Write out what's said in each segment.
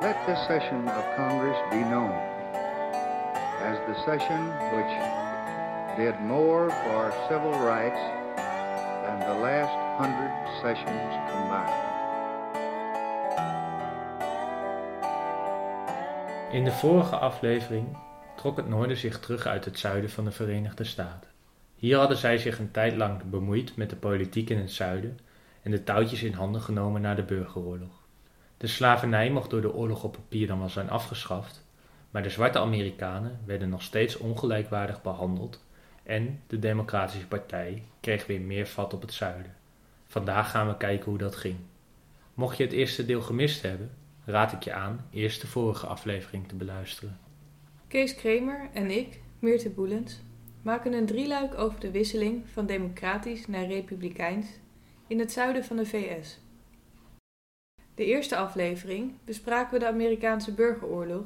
Let this session of Congress be known as the session which did more for civil rights than the last hundred sessions combined. In de vorige aflevering trok het noorden zich terug uit het zuiden van de Verenigde Staten. Hier hadden zij zich een tijd lang bemoeid met de politiek in het zuiden en de touwtjes in handen genomen na de burgeroorlog. De slavernij mocht door de oorlog op papier dan wel zijn afgeschaft, maar de zwarte Amerikanen werden nog steeds ongelijkwaardig behandeld en de Democratische Partij kreeg weer meer vat op het zuiden. Vandaag gaan we kijken hoe dat ging. Mocht je het eerste deel gemist hebben, raad ik je aan eerst de vorige aflevering te beluisteren. Kees Kremer en ik, Meerte Boelens, maken een drieluik over de wisseling van democratisch naar republikeins in het zuiden van de VS. De eerste aflevering bespraken we de Amerikaanse burgeroorlog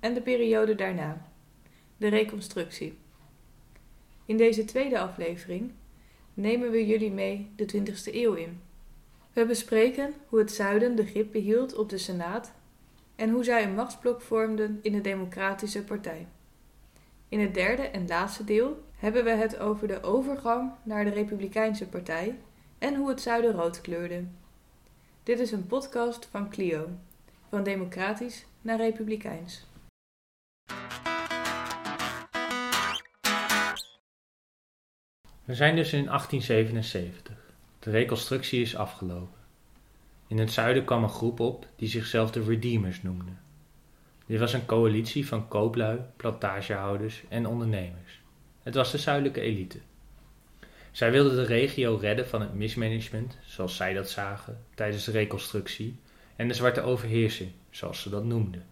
en de periode daarna, de Reconstructie. In deze tweede aflevering nemen we jullie mee de 20e eeuw in. We bespreken hoe het zuiden de grip behield op de Senaat en hoe zij een machtsblok vormden in de Democratische Partij. In het derde en laatste deel hebben we het over de overgang naar de Republikeinse Partij en hoe het zuiden rood kleurde. Dit is een podcast van Clio, van democratisch naar republikeins. We zijn dus in 1877. De reconstructie is afgelopen. In het zuiden kwam een groep op die zichzelf de Redeemers noemde. Dit was een coalitie van kooplui, plantagehouders en ondernemers. Het was de zuidelijke elite. Zij wilden de regio redden van het mismanagement, zoals zij dat zagen, tijdens de reconstructie, en de zwarte overheersing, zoals ze dat noemden.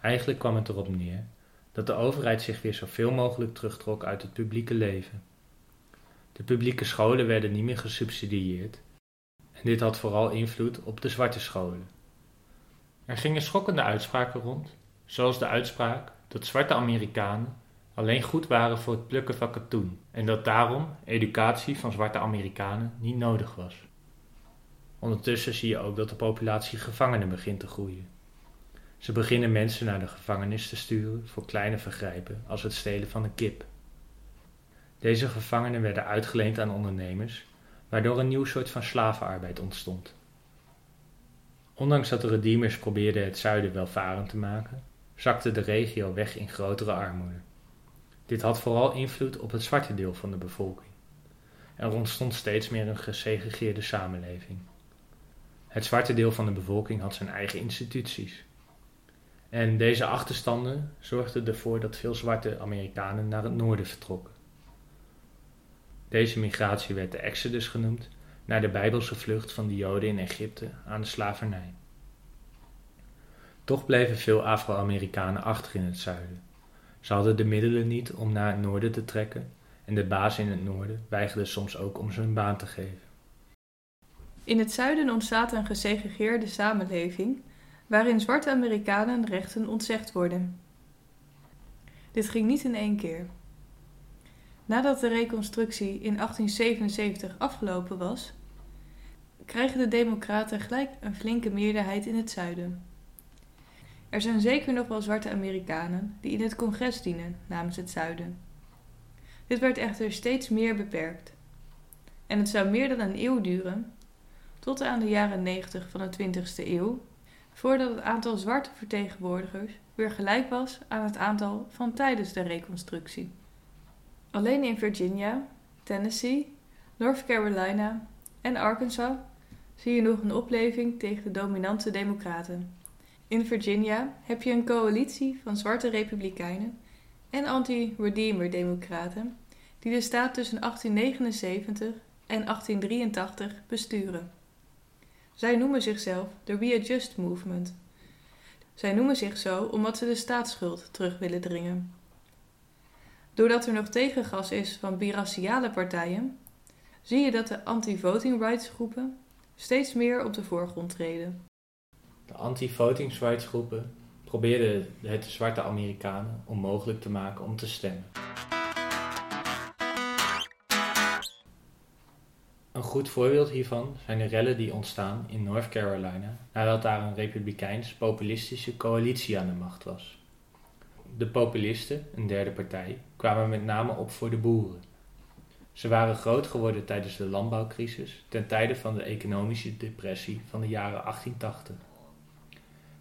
Eigenlijk kwam het erop neer dat de overheid zich weer zoveel mogelijk terugtrok uit het publieke leven. De publieke scholen werden niet meer gesubsidieerd en dit had vooral invloed op de zwarte scholen. Er gingen schokkende uitspraken rond, zoals de uitspraak dat zwarte Amerikanen alleen goed waren voor het plukken van katoen en dat daarom educatie van zwarte Amerikanen niet nodig was. Ondertussen zie je ook dat de populatie gevangenen begint te groeien. Ze beginnen mensen naar de gevangenis te sturen voor kleine vergrijpen als het stelen van een kip. Deze gevangenen werden uitgeleend aan ondernemers, waardoor een nieuw soort van slavenarbeid ontstond. Ondanks dat de redeemers probeerden het zuiden welvarend te maken, zakte de regio weg in grotere armoede. Dit had vooral invloed op het zwarte deel van de bevolking. Er ontstond steeds meer een gesegregeerde samenleving. Het zwarte deel van de bevolking had zijn eigen instituties. En deze achterstanden zorgden ervoor dat veel zwarte Amerikanen naar het noorden vertrokken. Deze migratie werd de Exodus genoemd, naar de Bijbelse vlucht van de Joden in Egypte aan de slavernij. Toch bleven veel Afro-Amerikanen achter in het zuiden. Ze hadden de middelen niet om naar het noorden te trekken en de baas in het noorden weigerde soms ook om ze een baan te geven. In het zuiden ontstaat een gesegregeerde samenleving waarin zwarte Amerikanen rechten ontzegd worden. Dit ging niet in één keer. Nadat de reconstructie in 1877 afgelopen was, krijgen de Democraten gelijk een flinke meerderheid in het zuiden. Er zijn zeker nog wel zwarte Amerikanen die in het congres dienen namens het zuiden. Dit werd echter steeds meer beperkt. En het zou meer dan een eeuw duren, tot aan de jaren 90 van de 20ste eeuw, voordat het aantal zwarte vertegenwoordigers weer gelijk was aan het aantal van tijdens de reconstructie. Alleen in Virginia, Tennessee, North Carolina en Arkansas zie je nog een opleving tegen de dominante Democraten. In Virginia heb je een coalitie van zwarte republikeinen en anti-Redeemer-democraten die de staat tussen 1879 en 1883 besturen. Zij noemen zichzelf de Readjust Movement. Zij noemen zich zo omdat ze de staatsschuld terug willen dringen. Doordat er nog tegengas is van biraciale partijen, zie je dat de anti-voting rights groepen steeds meer op de voorgrond treden. De anti-voting rights groepen probeerden het zwarte Amerikanen onmogelijk te maken om te stemmen. Een goed voorbeeld hiervan zijn de rellen die ontstaan in North Carolina nadat daar een republikeins-populistische coalitie aan de macht was. De populisten, een derde partij, kwamen met name op voor de boeren. Ze waren groot geworden tijdens de landbouwcrisis ten tijde van de economische depressie van de jaren 1880.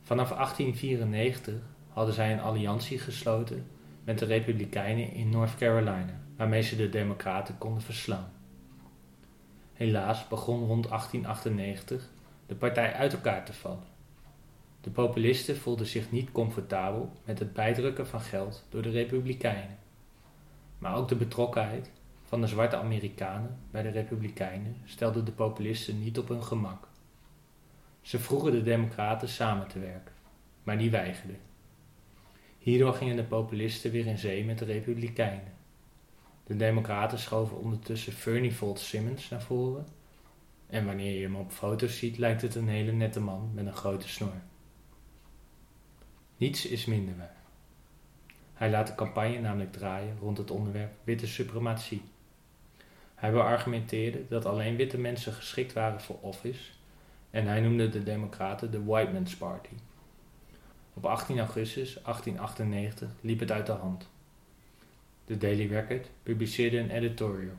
Vanaf 1894 hadden zij een alliantie gesloten met de Republikeinen in North Carolina, waarmee ze de Democraten konden verslaan. Helaas begon rond 1898 de partij uit elkaar te vallen. De populisten voelden zich niet comfortabel met het bijdrukken van geld door de Republikeinen. Maar ook de betrokkenheid van de zwarte Amerikanen bij de Republikeinen stelde de populisten niet op hun gemak. Ze vroegen de Democraten samen te werken, maar die weigerden. Hierdoor gingen de populisten weer in zee met de Republikeinen. De Democraten schoven ondertussen Fernie Fold Simmons naar voren. En wanneer je hem op foto's ziet, lijkt het een hele nette man met een grote snor. Niets is minder waar. Hij laat de campagne namelijk draaien rond het onderwerp witte suprematie. Hij beargumenteerde dat alleen witte mensen geschikt waren voor office en hij noemde de Democraten de White Man's Party. Op 18 augustus 1898 liep het uit de hand. De Daily Record publiceerde een editorial.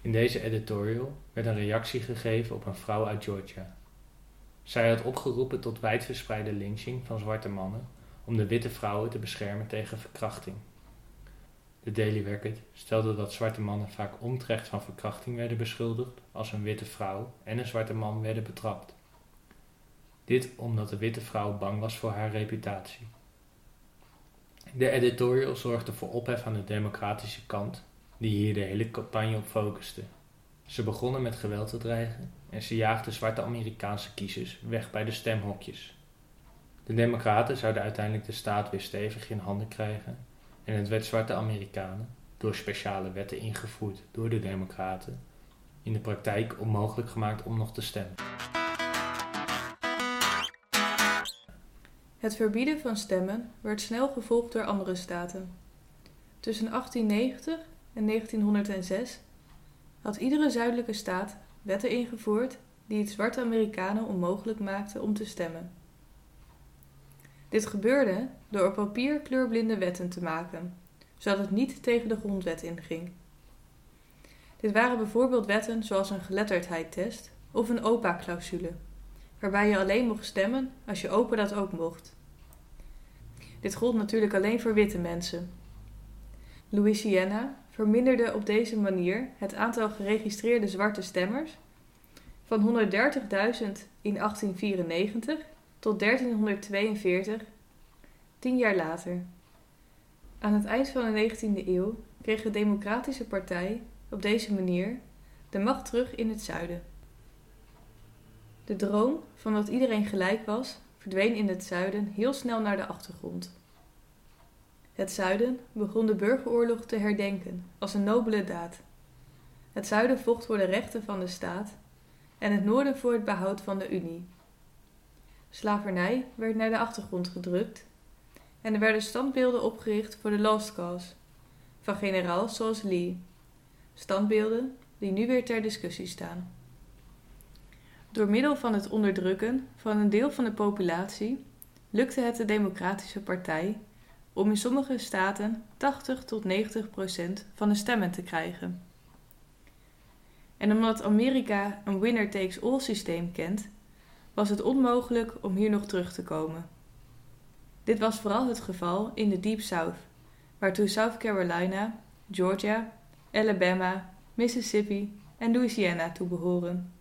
In deze editorial werd een reactie gegeven op een vrouw uit Georgia. Zij had opgeroepen tot wijdverspreide lynching van zwarte mannen om de witte vrouwen te beschermen tegen verkrachting. De Daily Record stelde dat zwarte mannen vaak onterecht van verkrachting werden beschuldigd als een witte vrouw en een zwarte man werden betrapt. Dit omdat de witte vrouw bang was voor haar reputatie. De editorial zorgde voor ophef aan de democratische kant, die hier de hele campagne op focuste. Ze begonnen met geweld te dreigen en ze jaagden zwarte Amerikaanse kiezers weg bij de stemhokjes. De Democraten zouden uiteindelijk de staat weer stevig in handen krijgen en het werd zwarte Amerikanen, door speciale wetten ingevoerd door de Democraten, in de praktijk onmogelijk gemaakt om nog te stemmen. Het verbieden van stemmen werd snel gevolgd door andere staten. Tussen 1890 en 1906 had iedere zuidelijke staat wetten ingevoerd die het zwarte Amerikanen onmogelijk maakten om te stemmen. Dit gebeurde door op papier kleurblinde wetten te maken, zodat het niet tegen de grondwet inging. Dit waren bijvoorbeeld wetten zoals een geletterdheidtest of een OPA-clausule, waarbij je alleen mocht stemmen als je opa dat ook mocht. Dit gold natuurlijk alleen voor witte mensen. Louisiana verminderde op deze manier het aantal geregistreerde zwarte stemmers van 130.000 in 1894 tot 1342, tien jaar later. Aan het eind van de 19e eeuw kreeg de Democratische Partij op deze manier de macht terug in het zuiden. De droom van dat iedereen gelijk was, verdween in het zuiden heel snel naar de achtergrond. Het zuiden begon de burgeroorlog te herdenken als een nobele daad. Het zuiden vocht voor de rechten van de staat en het noorden voor het behoud van de Unie. Slavernij werd naar de achtergrond gedrukt en er werden standbeelden opgericht voor de Lost Cause van generaals zoals Lee. Standbeelden die nu weer ter discussie staan. Door middel van het onderdrukken van een deel van de populatie lukte het de Democratische Partij om in sommige staten 80 tot 90 procent van de stemmen te krijgen. En omdat Amerika een winner-takes-all systeem kent, was het onmogelijk om hier nog terug te komen. Dit was vooral het geval in de Deep South, waartoe South Carolina, Georgia, Alabama, Mississippi en Louisiana toebehoren.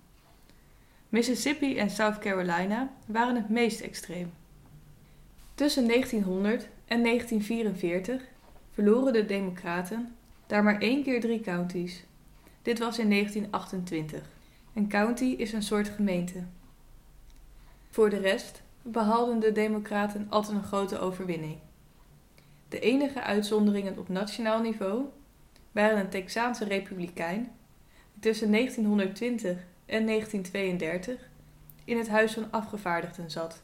Mississippi en South Carolina waren het meest extreem. Tussen 1900 en 1944 verloren de Democraten daar maar één keer drie counties. Dit was in 1928. Een county is een soort gemeente. Voor de rest behaalden de Democraten altijd een grote overwinning. De enige uitzonderingen op nationaal niveau waren een Texaanse republikein die tussen 1920 en 1932 in het Huis van Afgevaardigden zat.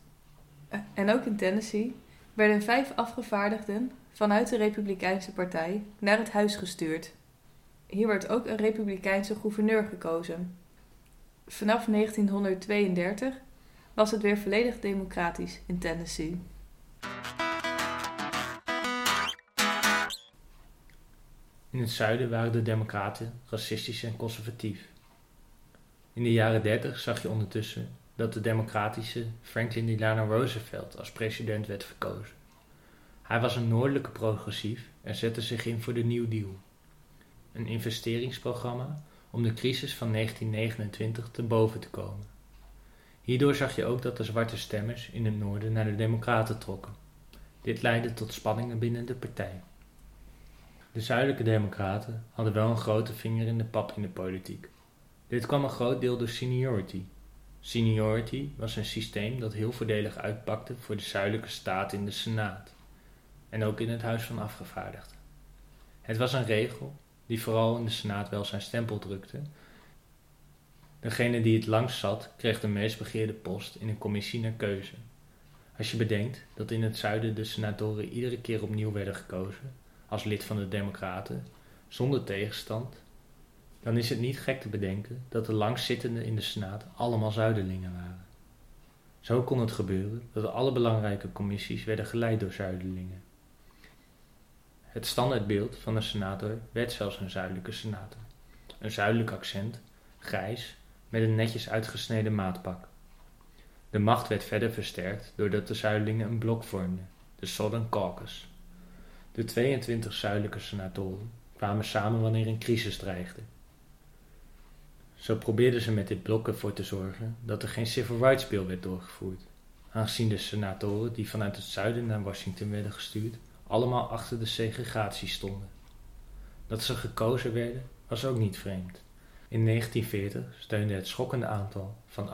En ook in Tennessee werden vijf afgevaardigden vanuit de Republikeinse Partij naar het huis gestuurd. Hier werd ook een republikeinse gouverneur gekozen. Vanaf 1932 was het weer volledig democratisch in Tennessee. In het zuiden waren de democraten racistisch en conservatief. In de jaren 30 zag je ondertussen dat de democratische Franklin Delano Roosevelt als president werd verkozen. Hij was een noordelijke progressief en zette zich in voor de New Deal, een investeringsprogramma om de crisis van 1929 te boven te komen. Hierdoor zag je ook dat de zwarte stemmers in het noorden naar de Democraten trokken. Dit leidde tot spanningen binnen de partij. De zuidelijke Democraten hadden wel een grote vinger in de pap in de politiek. Dit kwam een groot deel door seniority. Seniority was een systeem dat heel voordelig uitpakte voor de zuidelijke staten in de Senaat en ook in het Huis van Afgevaardigden. Het was een regel die vooral in de Senaat wel zijn stempel drukte. Degene die het langst zat, kreeg de meest begeerde post in een commissie naar keuze. Als je bedenkt dat in het zuiden de senatoren iedere keer opnieuw werden gekozen, als lid van de Democraten, zonder tegenstand, dan is het niet gek te bedenken dat de langstzittenden in de Senaat allemaal zuiderlingen waren. Zo kon het gebeuren dat alle belangrijke commissies werden geleid door zuiderlingen. Het standaardbeeld van een senator werd zelfs een zuidelijke senator. Een zuidelijk accent, grijs, met een netjes uitgesneden maatpak. De macht werd verder versterkt doordat de zuidelingen een blok vormden, de Southern Caucus. De 22 zuidelijke senatoren kwamen samen wanneer een crisis dreigde. Zo probeerden ze met dit blok ervoor te zorgen dat er geen Civil Rights Bill werd doorgevoerd, aangezien de senatoren die vanuit het zuiden naar Washington werden gestuurd allemaal achter de segregatie stonden. Dat ze gekozen werden was ook niet vreemd. In 1940 steunde het schokkende aantal van 98%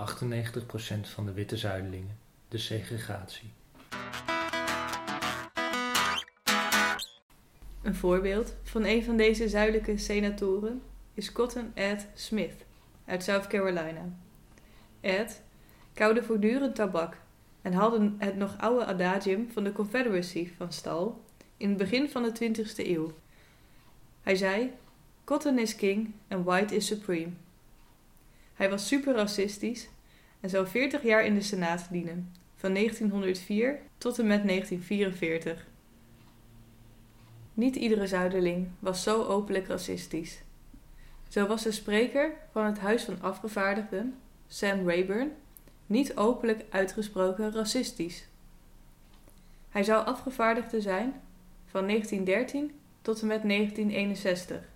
van de witte zuidelingen de segregatie. Een voorbeeld van een van deze zuidelijke senatoren is Cotton Ed Smith uit South Carolina. Ed kauwde voortdurend tabak en haalde het nog oude adagium van de Confederacy van stal in het begin van de 20e eeuw. Hij zei: Cotton is king en white is supreme. Hij was super racistisch en zou 40 jaar in de Senaat dienen, van 1904 tot en met 1944. Niet iedere zuiderling was zo openlijk racistisch. Zo was de spreker van het Huis van Afgevaardigden, Sam Rayburn, niet openlijk uitgesproken racistisch. Hij zou afgevaardigde zijn van 1913 tot en met 1961.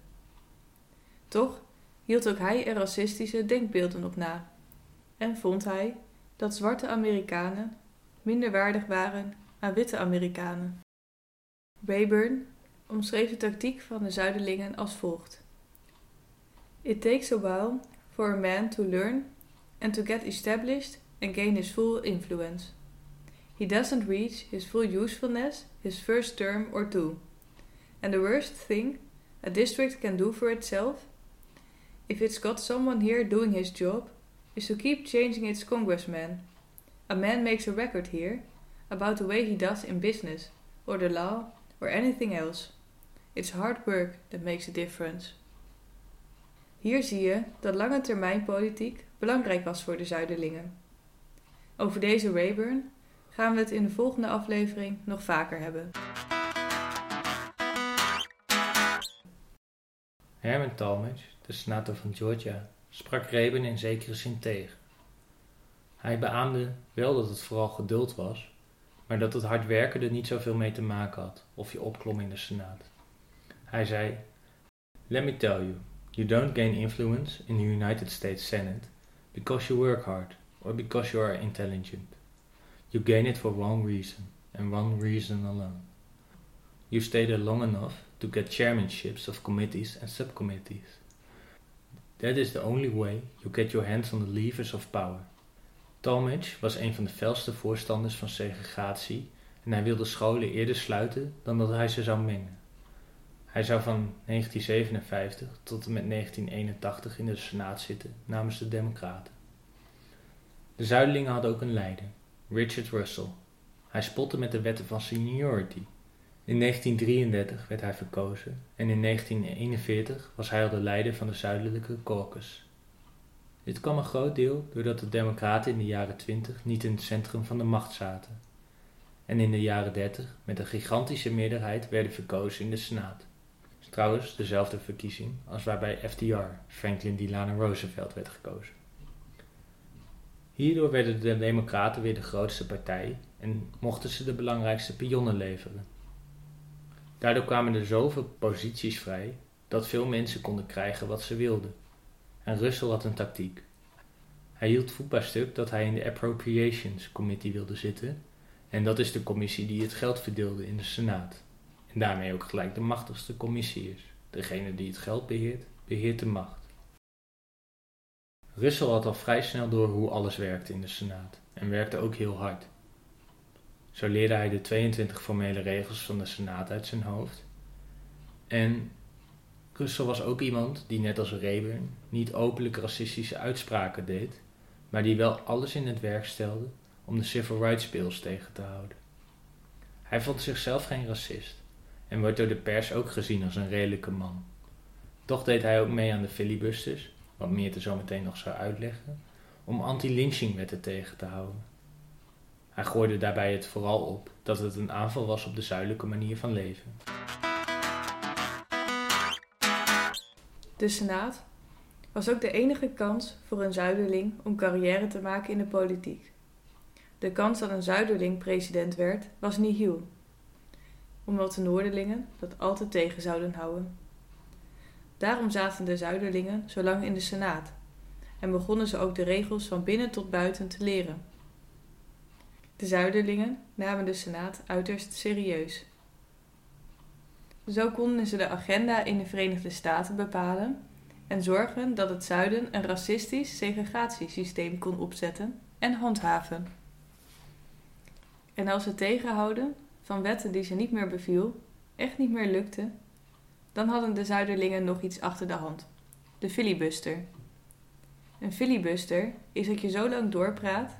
Toch hield ook hij er racistische denkbeelden op na en vond hij dat zwarte Amerikanen minder waardig waren aan witte Amerikanen. Rayburn omschreef de tactiek van de Zuiderlingen als volgt: It takes a while for a man to learn and to get established and gain his full influence. He doesn't reach his full usefulness his first term or two. And the worst thing a district can do for itself, if it's got someone here doing his job, is to keep changing its congressman. A man makes a record here about the way he does in business, or the law, or anything else. It's hard work that makes a difference. Hier zie je dat lange termijn politiek belangrijk was voor de Zuiderlingen. Over deze Rayburn gaan we het in de volgende aflevering nog vaker hebben. Herman Talmadge, de senator van Georgia, sprak Reben in zekere zin tegen. Hij beaamde wel dat het vooral geduld was, maar dat het hard werken er niet zoveel mee te maken had of je opklom in de senaat. Hij zei: Let me tell you, you don't gain influence in the United States Senate because you work hard or because you are intelligent. You gain it for one reason, and one reason alone. You stay there long enough to get chairmanships of committees and subcommittees. That is the only way you get your hands on the levers of power. Talmadge was een van de felste voorstanders van segregatie en hij wilde scholen eerder sluiten dan dat hij ze zou mengen. Hij zou van 1957 tot en met 1981 in de Senaat zitten namens de Democraten. De Zuidelingen hadden ook een leider, Richard Russell. Hij spotte met de wetten van seniority. In 1933 werd hij verkozen en in 1941 was hij al de leider van de Zuidelijke Caucus. Dit kwam een groot deel doordat de Democraten in de jaren 20 niet in het centrum van de macht zaten en in de jaren 30 met een gigantische meerderheid werden verkozen in de Senaat. Trouwens dezelfde verkiezing als waarbij FDR, Franklin Delano Roosevelt, werd gekozen. Hierdoor werden de Democraten weer de grootste partij en mochten ze de belangrijkste pionnen leveren. Daardoor kwamen er zoveel posities vrij dat veel mensen konden krijgen wat ze wilden. En Russell had een tactiek. Hij hield voetbaar stuk dat hij in de Appropriations Committee wilde zitten, en dat is de commissie die het geld verdeelde in de Senaat. En daarmee ook gelijk de machtigste commissie is. Degene die het geld beheert, beheert de macht. Russell had al vrij snel door hoe alles werkte in de Senaat en werkte ook heel hard. Zo leerde hij de 22 formele regels van de Senaat uit zijn hoofd. En Russell was ook iemand die net als Rayburn niet openlijk racistische uitspraken deed, maar die wel alles in het werk stelde om de civil rights bills tegen te houden. Hij vond zichzelf geen racist en wordt door de pers ook gezien als een redelijke man. Toch deed hij ook mee aan de filibusters, wat Meerte zo meteen nog zou uitleggen, om anti-lynchingwetten tegen te houden. Hij gooide daarbij het vooral op dat het een aanval was op de zuidelijke manier van leven. De Senaat was ook de enige kans voor een zuiderling om carrière te maken in de politiek. De kans dat een zuiderling president werd was nihil, omdat de noorderlingen dat altijd tegen zouden houden. Daarom zaten de zuiderlingen zo lang in de Senaat en begonnen ze ook de regels van binnen tot buiten te leren. De zuiderlingen namen de Senaat uiterst serieus. Zo konden ze de agenda in de Verenigde Staten bepalen en zorgen dat het zuiden een racistisch segregatiesysteem kon opzetten en handhaven. En als het tegenhouden van wetten die ze niet meer beviel echt niet meer lukte, dan hadden de Zuiderlingen nog iets achter de hand: de filibuster. Een filibuster is dat je zo lang doorpraat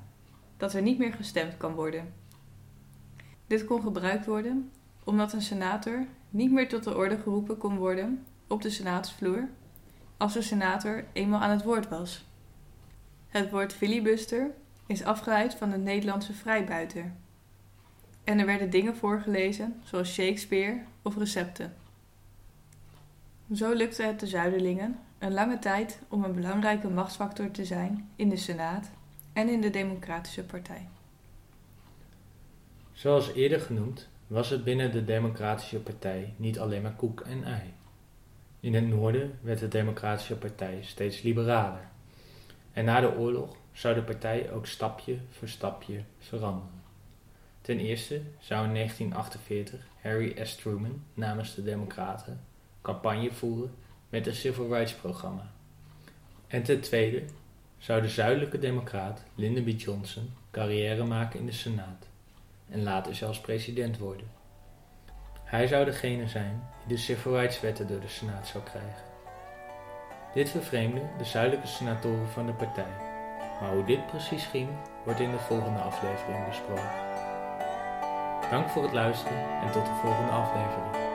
dat er niet meer gestemd kan worden. Dit kon gebruikt worden omdat een senator niet meer tot de orde geroepen kon worden op de senaatsvloer als de senator eenmaal aan het woord was. Het woord filibuster is afgeleid van het Nederlandse vrijbuiter. En er werden dingen voorgelezen, zoals Shakespeare of recepten. Zo lukte het de Zuiderlingen een lange tijd om een belangrijke machtsfactor te zijn in de Senaat en in de Democratische Partij. Zoals eerder genoemd was het binnen de Democratische Partij niet alleen maar koek en ei. In het noorden werd de Democratische Partij steeds liberaler. En na de oorlog zou de partij ook stapje voor stapje veranderen. Ten eerste zou in 1948 Harry S. Truman namens de Democraten campagne voeren met een Civil Rights programma. En ten tweede zou de zuidelijke democraat Lyndon B. Johnson carrière maken in de Senaat en later zelfs president worden. Hij zou degene zijn die de Civil Rights wetten door de Senaat zou krijgen. Dit vervreemde de zuidelijke senatoren van de partij, maar hoe dit precies ging, wordt in de volgende aflevering besproken. Dank voor het luisteren en tot de volgende aflevering.